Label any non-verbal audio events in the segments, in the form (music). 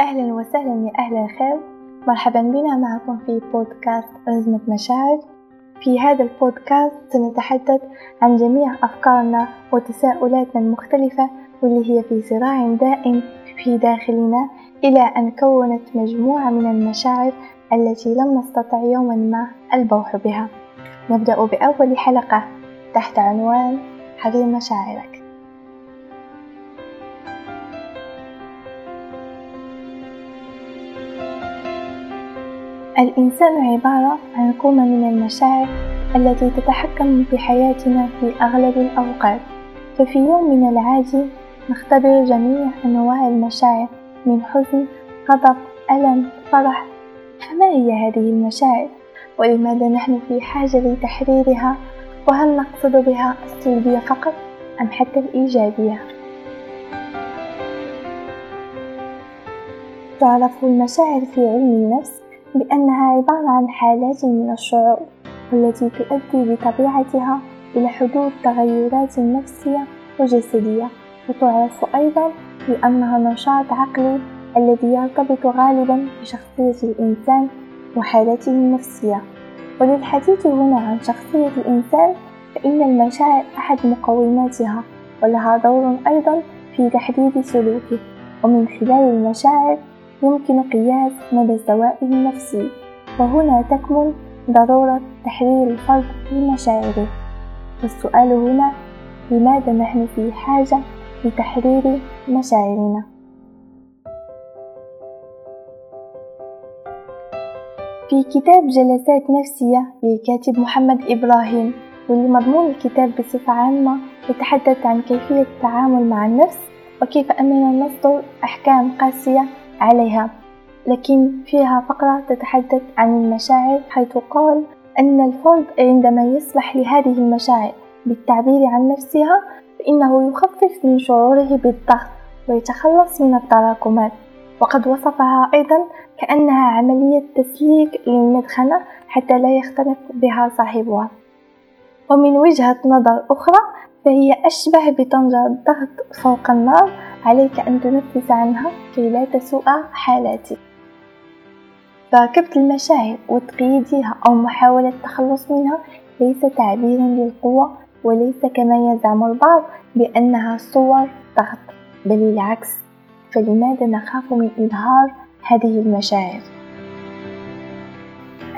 أهلا وسهلا يا أهل الخير. مرحبا بنا معكم في بودكاست أزمة مشاعر. في هذا البودكاست سنتحدث عن جميع أفكارنا وتساؤلاتنا المختلفة واللي هي في صراع دائم في داخلنا إلى أن كونت مجموعة من المشاعر التي لم نستطع يوما ما البوح بها. نبدأ بأول حلقة تحت عنوان حريم مشاعرك. الإنسان عبارة عن كومة من المشاعر التي تتحكم في حياتنا في أغلب الأوقات. ففي يومنا العادي نختبر جميع أنواع المشاعر من حزن غضب ألم فرح. فما هي هذه المشاعر؟ ولماذا نحن في حاجة لتحريرها؟ وهل نقصد بها السلبية فقط أم حتى الإيجابية؟ تعرف المشاعر في علم النفس؟ بأنها عبارة عن حالات من الشعور والتي تؤدي بطبيعتها إلى حدوث تغيرات نفسية وجسدية وتعرف أيضا بأنها نشاط عقلي الذي يرتبط غالبا بشخصية الإنسان وحالته النفسية. وللحديث هنا عن شخصية الإنسان فإن المشاعر أحد مقوماتها ولها دور أيضا في تحديد سلوكه ومن خلال المشاعر يمكن قياس مدى سوائه النفسي وهنا تكمن ضرورة تحرير الفرد في مشاعره والسؤال هنا لماذا نحن في حاجة لتحرير مشاعرنا؟ في كتاب جلسات نفسية للكاتب محمد إبراهيم واللي مضمون الكتاب بصفة عامة يتحدث عن كيفية التعامل مع النفس وكيف أننا نصدر أحكام قاسية عليها لكن فيها فقرة تتحدث عن المشاعر حيث قال أن الفرد عندما يسمح لهذه المشاعر بالتعبير عن نفسها فإنه يخفف من شعوره بالضغط ويتخلص من التراكمات. وقد وصفها أيضا كأنها عملية تسليك للمدخنة حتى لا يختنق بها صاحبها. ومن وجهة نظر أخرى فهي أشبه بطنجرة ضغط فوق النار عليك أن تنفس عنها كي لا تسوء حالاتك. فكبت المشاعر وتقييدها أو محاولة التخلص منها ليس تعبيرا للقوة وليس كما يزعم البعض بأنها صور ضغط بل العكس. فلماذا نخاف من إظهار هذه المشاعر؟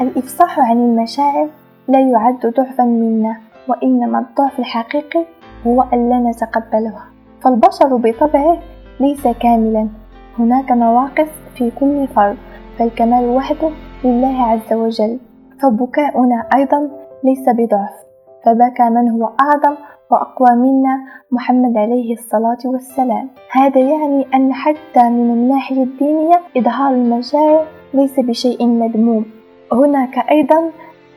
الإفصاح عن المشاعر لا يعد ضعفا منا وإنما الضعف الحقيقي هو أن لا نتقبلها. فالبشر بطبعه ليس كاملا. هناك نواقص في كل فرد فالكمال وحده لله عز وجل. فبكاؤنا أيضا ليس بضعف. فبكى من هو أعظم وأقوى منا محمد عليه الصلاة والسلام. هذا يعني أن حتى من الناحية الدينية إظهار المشاعر ليس بشيء مذموم. هناك أيضا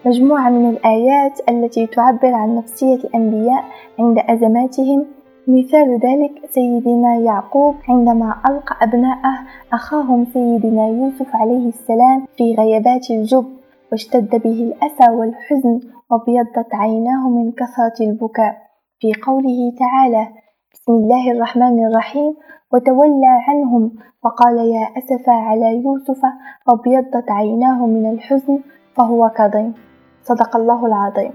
مجموعة من الآيات التي تعبر عن نفسية الأنبياء عند أزماتهم مثال ذلك سيدنا يعقوب عندما ألقى أبناءه أخاهم سيدنا يوسف عليه السلام في غيبات الجب واشتد به الأسى والحزن وابيضت عيناه من كثرة البكاء. في قوله تعالى بسم الله الرحمن الرحيم وتولى عنهم وقال يا أسفا على يوسف وابيضت عيناه من الحزن فهو كظيم. صدق الله العظيم.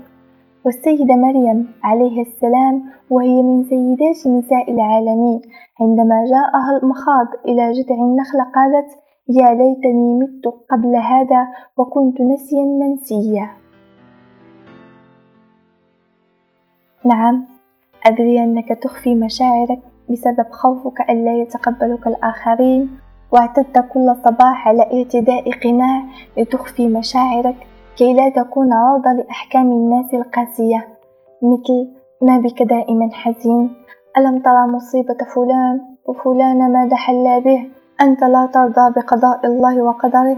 والسيدة مريم عليه السلام وهي من سيدات نساء العالمين. عندما جاءها المخاض إلى جذع النخلة قالت يا ليتني مت قبل هذا وكنت نسيا منسيا. نعم أدري أنك تخفي مشاعرك بسبب خوفك ألا يتقبلك الآخرين واعتدت كل صباح على ارتداء قناع لتخفي مشاعرك كي لا تكون عرضة لأحكام الناس القاسية مثل ما بك دائما حزين ألم ترى مصيبة فلان وفلان ماذا حل به؟ أنت لا ترضى بقضاء الله وقدره.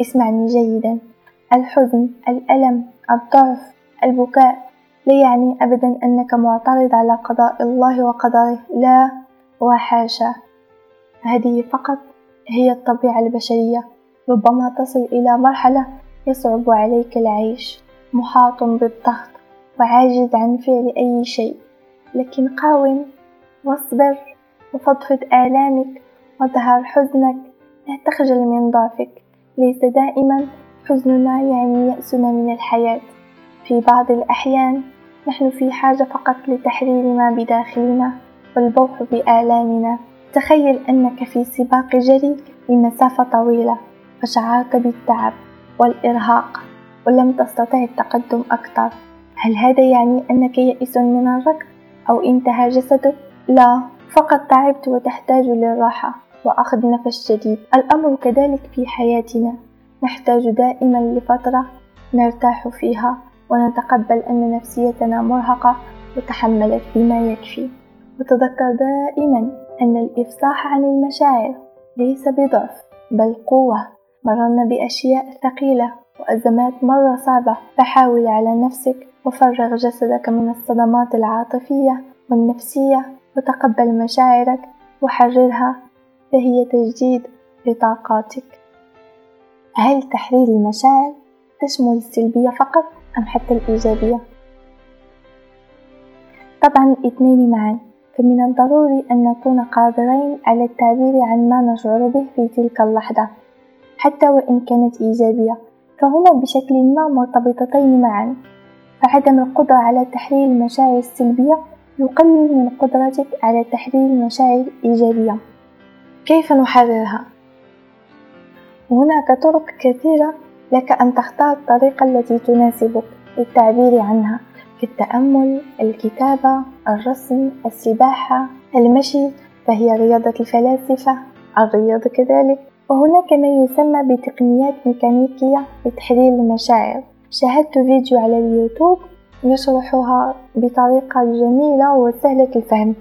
اسمعني جيدا. الحزن الألم الضعف البكاء لا يعني أبدا أنك معترض على قضاء الله وقدره. لا وحاشا. هذه فقط هي الطبيعة البشرية. ربما تصل إلى مرحلة يصعب عليك العيش محاط بالضغط وعاجز عن فعل أي شيء. لكن قاوم واصبر وفضفض آلامك وظهر حزنك. لا تخجل من ضعفك. ليس دائما حزننا يعني يأسنا من الحياة. في بعض الأحيان نحن في حاجة فقط لتحرير ما بداخلنا والبوح بآلامنا. تخيل أنك في سباق جري لمسافة طويلة فشعرت بالتعب. والإرهاق ولم تستطع التقدم أكثر. هل هذا يعني أنك يئس من الركض؟ أو انتهى جسدك؟ لا فقط تعبت وتحتاج للراحة وأخذ نفس جديد. الأمر كذلك في حياتنا. نحتاج دائما لفترة نرتاح فيها ونتقبل أن نفسيتنا مرهقة وتحملت بما يكفي. وتذكر دائما أن الإفصاح عن المشاعر ليس بضعف بل قوة. مررنا بأشياء ثقيلة وأزمات مرة صعبة. فحاول على نفسك وفرغ جسدك من الصدمات العاطفية والنفسية وتقبل مشاعرك وحررها فهي تجديد لطاقاتك. هل تحرير المشاعر تشمل السلبية فقط أم حتى الإيجابية؟ طبعا الاثنين معا. فمن الضروري أن نكون قادرين على التعبير عن ما نشعر به في تلك اللحظة. حتى وإن كانت إيجابية فهما بشكل ما مرتبطتين معا. فعدم القدرة على تحرير المشاعر السلبية يقلل من قدرتك على تحرير المشاعر الإيجابية كيف نحررها؟ هناك طرق كثيرة لك أن تختار الطريقة التي تناسبك للتعبير عنها كالتأمل، الكتابة، الرسم، السباحة، المشي فهي رياضة الفلاسفة، الرياضة كذلك، وهناك ما يسمى بتقنيات ميكانيكية لتحرير المشاعر. شاهدت فيديو على اليوتيوب يشرحها بطريقة جميلة وسهلة الفهم.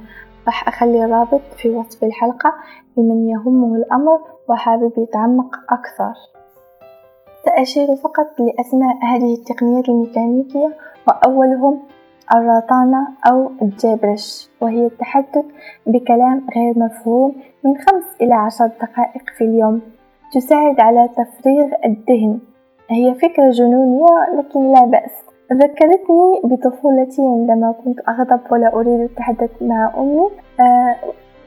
راح أخلي الرابط في وصف الحلقة لمن يهمه الأمر وحابب يتعمق أكثر. سأشير فقط لأسماء هذه التقنيات الميكانيكية وأولهم الرطانة أو الجبرش وهي التحدث بكلام غير مفهوم من خمس إلى عشر دقائق في اليوم. تساعد على تفريغ الذهن. هي فكرة جنونية لكن لا بأس. ذكرتني بطفولتي عندما كنت أغضب ولا أريد التحدث مع أمي. آه،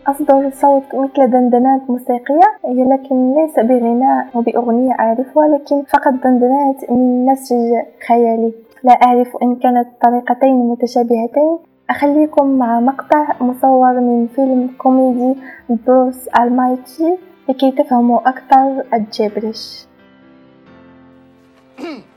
أصدر صوت مثل دندنات موسيقية لكن ليس بغناء وبأغنية أعرفها لكن فقط دندنات من نسج خيالي. لا أعرف إن كانت طريقتين متشابهتين. أخليكم مع مقطع مصور من فيلم كوميدي بروس المايتي لكي تفهموا أكثر الجبرش (laughs)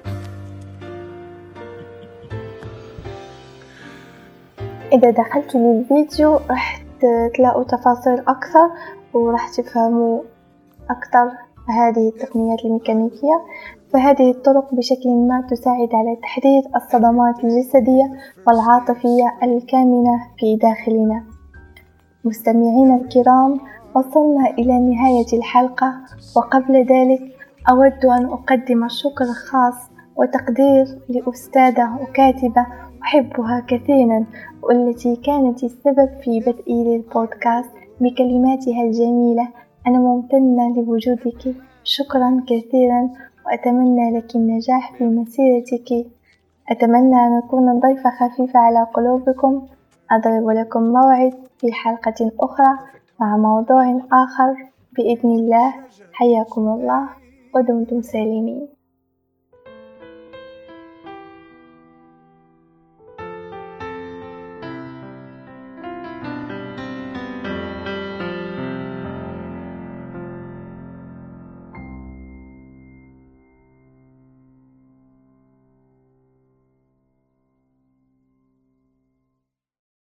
إذا دخلت للفيديو راح تلاقوا تفاصيل أكثر وراح تفهموا أكثر هذه التقنيات الميكانيكية. فهذه الطرق بشكل ما تساعد على تحديد الصدمات الجسدية والعاطفية الكامنة في داخلنا. مستمعينا الكرام وصلنا إلى نهاية الحلقة. وقبل ذلك أود أن أقدم الشكر الخاص وتقدير لأستاذة وكاتبة أحبها كثيرا والتي كانت السبب في بدئي للبودكاست بكلماتها الجميلة. أنا ممتنة لوجودك. شكرا كثيرا وأتمنى لك النجاح في مسيرتك. أتمنى أن أكون ضيفة خفيفة على قلوبكم. أضرب لكم موعد في حلقة أخرى مع موضوع آخر بإذن الله. حياكم الله ودمتم سالمين.